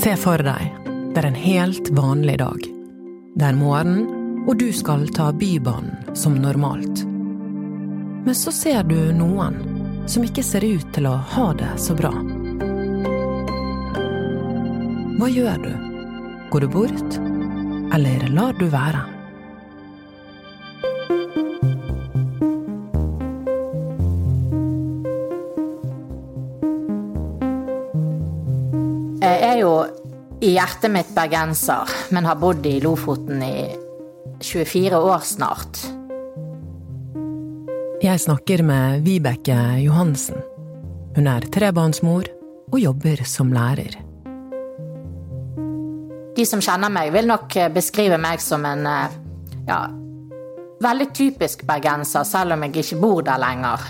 Se for deg, det er en helt vanlig dag. Det er morgen, og du skal ta Bybanen som normalt. Men så ser du noen som ikke ser ut til å ha det så bra. Hva gjør du? Går du bort, eller lar du være? I hjertet mitt bergenser, men har bodd i Lofoten i 24 år snart. Jeg snakker med Vibeke Johansen. Hun er trebarnsmor og jobber som lærer. De som kjenner meg, vil nok beskrive meg som en eh, ja, veldig typisk bergenser, selv om jeg ikke bor der lenger.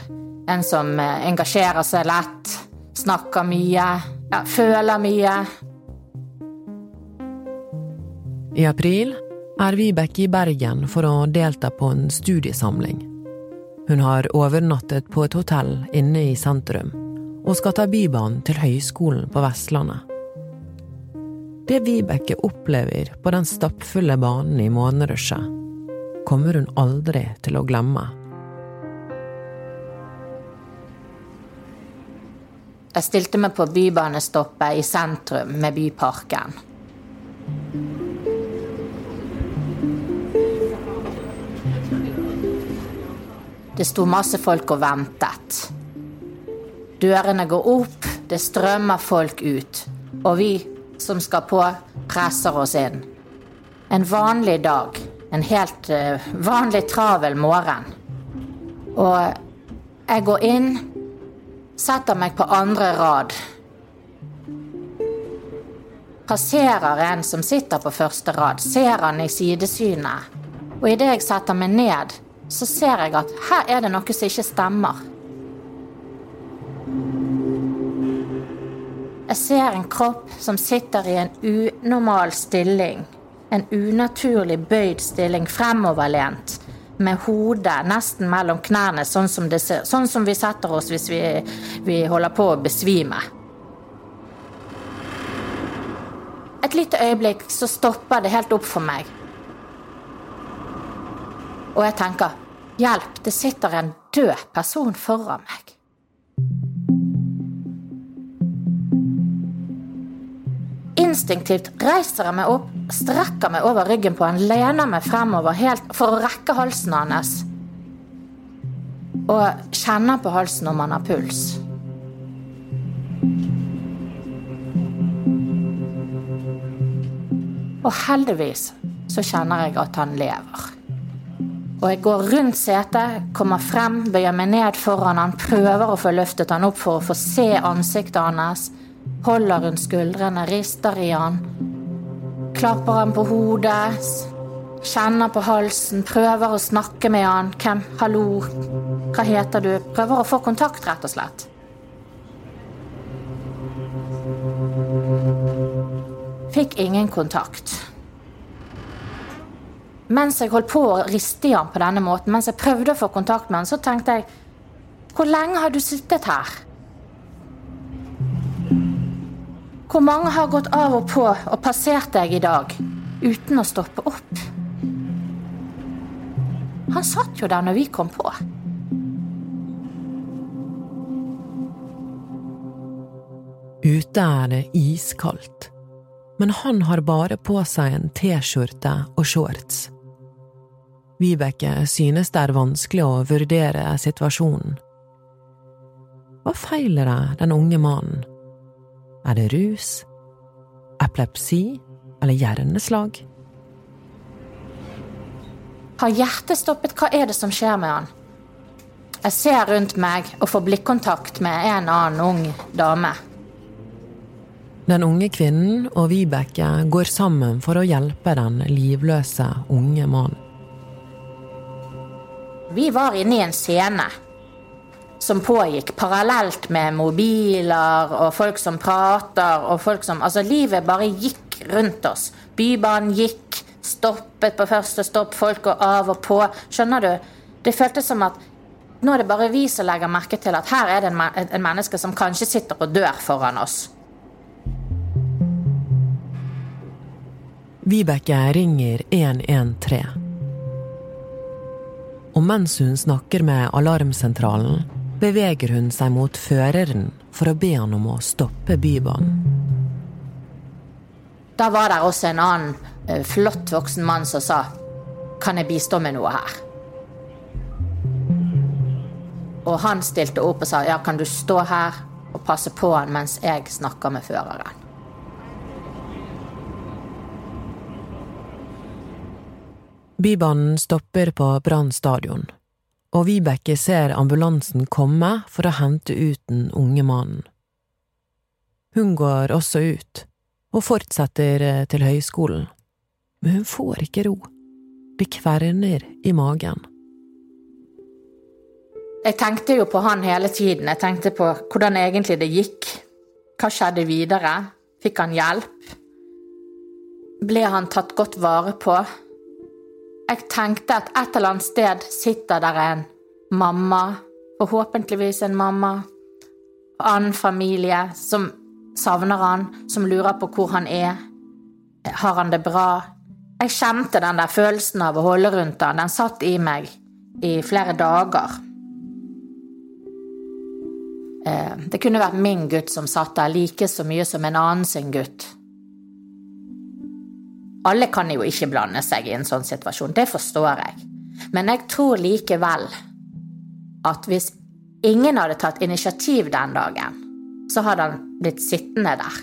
En som eh, engasjerer seg lett, snakker mye, ja, føler mye. I april er Vibeke i Bergen for å delta på en studiesamling. Hun har overnattet på et hotell inne i sentrum, og skal ta Bybanen til Høgskolen på Vestlandet. Det Vibeke opplever på den stappfulle banen i morgenrushet, kommer hun aldri til å glemme. Jeg stilte meg på bybanestoppet i sentrum med Byparken. Det sto masse folk og ventet. Dørene går opp, det strømmer folk ut. Og vi som skal på, presser oss inn. En vanlig dag. En helt uh, vanlig travel morgen. Og jeg går inn, setter meg på andre rad. Passerer en som sitter på første rad, ser han i sidesynet. Og idet jeg setter meg ned, så ser jeg at her er det noe som ikke stemmer. Jeg ser en kropp som sitter i en unormal stilling. En unaturlig bøyd stilling, fremoverlent, med hodet nesten mellom knærne, sånn som, ser, sånn som vi setter oss hvis vi, vi holder på å besvime. Et lite øyeblikk så stopper det helt opp for meg. Og jeg tenker hjelp, det sitter en død person foran meg. Instinktivt reiser jeg meg opp, strekker meg over ryggen på han, lener meg fremover helt for å rekke halsen hans. Og kjenner på halsen om han har puls. Og heldigvis så kjenner jeg at han lever. Og jeg går rundt setet, kommer frem, bøyer meg ned foran han, prøver å få løftet han opp for å få se ansiktet hans. Holder rundt skuldrene, rister i han. Klapper han på hodet, kjenner på halsen, prøver å snakke med han. Hvem? Hallo? Hva heter du? Prøver å få kontakt, rett og slett. Fikk ingen kontakt mens jeg holdt på å riste i han på denne måten, mens jeg prøvde å få kontakt med han, så tenkte jeg Hvor lenge har du sittet her? Hvor mange har gått av og på og passert deg i dag uten å stoppe opp? Han satt jo der når vi kom på. Ute er det iskaldt, men han har bare på seg en T-skjorte og shorts. Vibeke synes det er vanskelig å vurdere situasjonen. Hva feiler det den unge mannen? Er det rus, epilepsi eller hjerneslag? Har hjertet stoppet? Hva er det som skjer med han? Jeg ser rundt meg og får blikkontakt med en annen ung dame. Den unge kvinnen og Vibeke går sammen for å hjelpe den livløse unge mannen. Vi var inne i en scene som pågikk parallelt med mobiler og folk som prater og folk som Altså, livet bare gikk rundt oss. Bybanen gikk, stoppet på første stopp, folk går av og på. Skjønner du? Det føltes som at nå er det bare vi som legger merke til at her er det en, menneske som kanskje sitter og dør foran oss. Vibeke ringer 113. Og mens hun snakker med alarmsentralen, beveger hun seg mot føreren for å be han om å stoppe Bybanen. Da var det også en annen eh, flott voksen mann som sa Kan jeg bistå med noe her? Og han stilte opp og sa ja, kan du stå her og passe på han mens jeg snakker med føreren. Bybanen stopper på Brann stadion, og Vibeke ser ambulansen komme for å hente ut den unge mannen. Hun går også ut, og fortsetter eh, til høyskolen, men hun får ikke ro. Det kverner i magen. Jeg tenkte jo på han hele tiden. Jeg tenkte på hvordan egentlig det gikk. Hva skjedde videre? Fikk han hjelp? Ble han tatt godt vare på? Jeg tenkte at et eller annet sted sitter der en mamma, forhåpentligvis en mamma, annen familie, som savner han, som lurer på hvor han er. Har han det bra? Jeg kjente den der følelsen av å holde rundt han. Den satt i meg i flere dager. Eh, det kunne vært min gutt som satt der like så mye som en annen sin gutt. Alle kan jo ikke blande seg i en sånn situasjon, det forstår jeg. Men jeg tror likevel at hvis ingen hadde tatt initiativ den dagen, så hadde han blitt sittende der.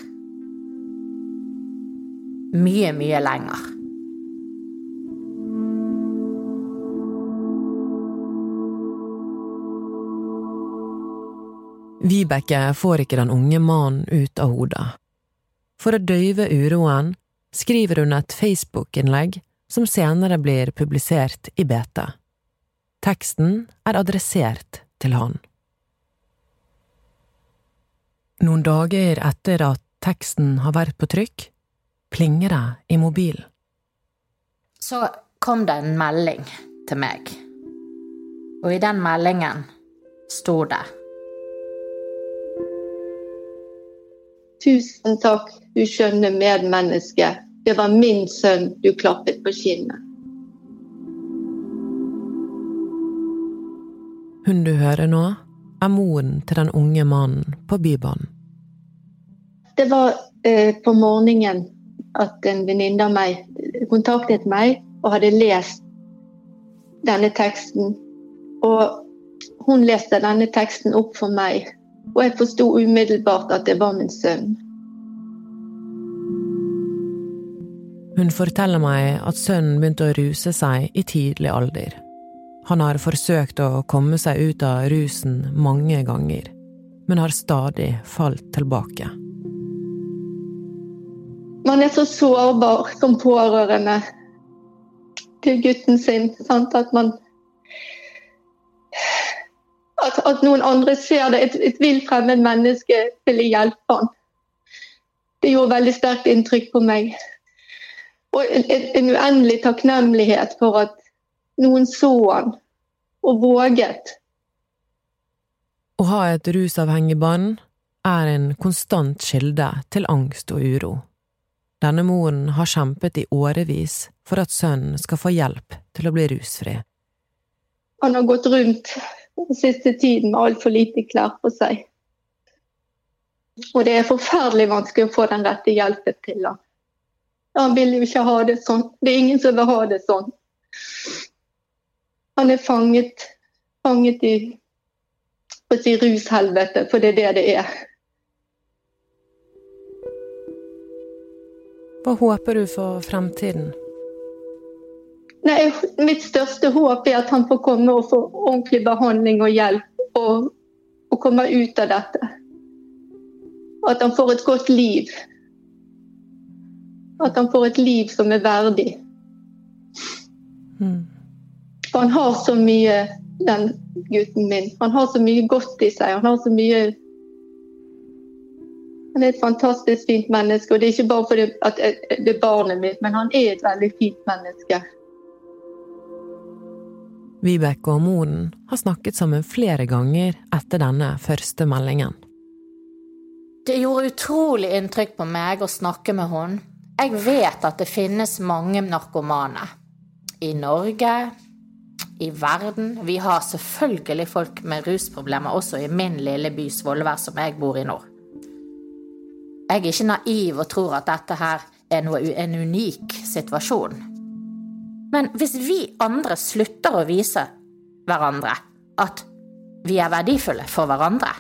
Mye, mye lenger. Vibeke får ikke den unge mannen ut av hodet. For å døyve uroen skriver hun et Facebook-innlegg som senere blir publisert i BT. Teksten er adressert til han. Noen dager etter at teksten har vært på trykk, plinger det i mobilen. Så kom det en melding til meg, og i den meldingen sto det Tusen takk, du skjønne medmenneske. Det var min sønn du klappet på kinnet. Hun du hører nå, er moren til den unge mannen på Bybanen. Det var eh, på morgenen at en venninne av meg kontaktet meg og hadde lest denne teksten. Og hun leste denne teksten opp for meg, og jeg forsto umiddelbart at det var min sønn. Hun forteller meg at sønnen begynte å ruse seg i tidlig alder. Han har forsøkt å komme seg ut av rusen mange ganger, men har stadig falt tilbake. Man er så sårbar som pårørende til gutten sin. Sant? At man at, at, noen andre ser det. Et, et vilt fremmed menneske ville hjelpe han. Det gjorde veldig sterkt inntrykk på meg. Og en, en uendelig takknemlighet for at noen så han og våget. Å ha et rusavhengig barn er en konstant kilde til angst og uro. Denne moren har kjempet i årevis for at sønnen skal få hjelp til å bli rusfri. Han har gått rundt den siste tiden med altfor lite klær på seg. Og det er forferdelig vanskelig å få den rette hjelpen til ham. Han vil jo ikke ha det sånn. Det er ingen som vil ha det sånn. Han er fanget, fanget i å si rushelvete, for det er det det er. Hva håper du for fremtiden? Nei, mitt største håp er at han får komme og få ordentlig behandling og hjelp. Og, og komme ut av dette. At han får et godt liv. At han får et liv som er verdig. Mm. For han har så mye, den gutten min. Han har så mye godt i seg. Han har så mye Han er et fantastisk fint menneske. Og det er ikke bare fordi det er barnet mitt, men han er et veldig fint menneske. Vibeke og moren har snakket sammen flere ganger etter denne første meldingen. Det gjorde utrolig inntrykk på meg å snakke med henne. Jeg vet at det finnes mange narkomane. I Norge, i verden. Vi har selvfølgelig folk med rusproblemer også i min lille by Svolvær, som jeg bor i nå. Jeg er ikke naiv og tror at dette her er en unik situasjon. Men hvis vi andre slutter å vise hverandre at vi er verdifulle for hverandre,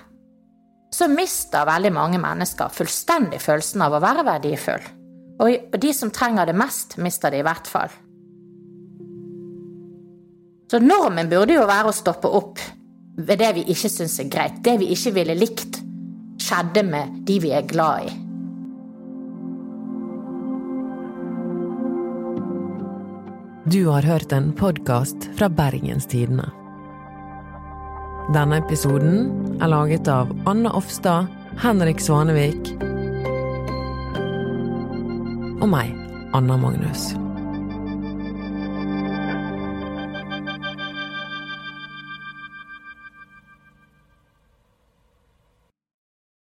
så mister veldig mange mennesker fullstendig følelsen av å være verdifull. Og de som trenger det mest, mister det i hvert fall. Så normen burde jo være å stoppe opp ved det vi ikke syns er greit, det vi ikke ville likt skjedde med de vi er glad i. Du har hørt en podkast fra Bergenstidene. Denne episoden er laget av Anne Offstad, Henrik Svanevik og meg, Anna Magnus.